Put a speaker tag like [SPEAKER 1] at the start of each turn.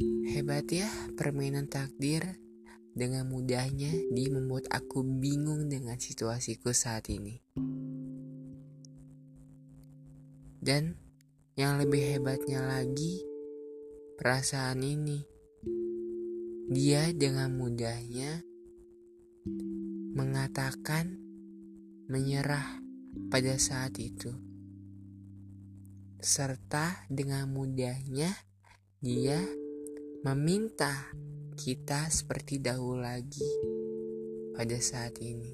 [SPEAKER 1] Hebat ya permainan takdir dengan mudahnya dia membuat aku bingung dengan situasiku saat ini. Dan yang lebih hebatnya lagi, perasaan ini. Dia dengan mudahnya mengatakan menyerah pada saat itu. Serta dengan mudahnya dia meminta kita seperti dahulu lagi pada saat ini.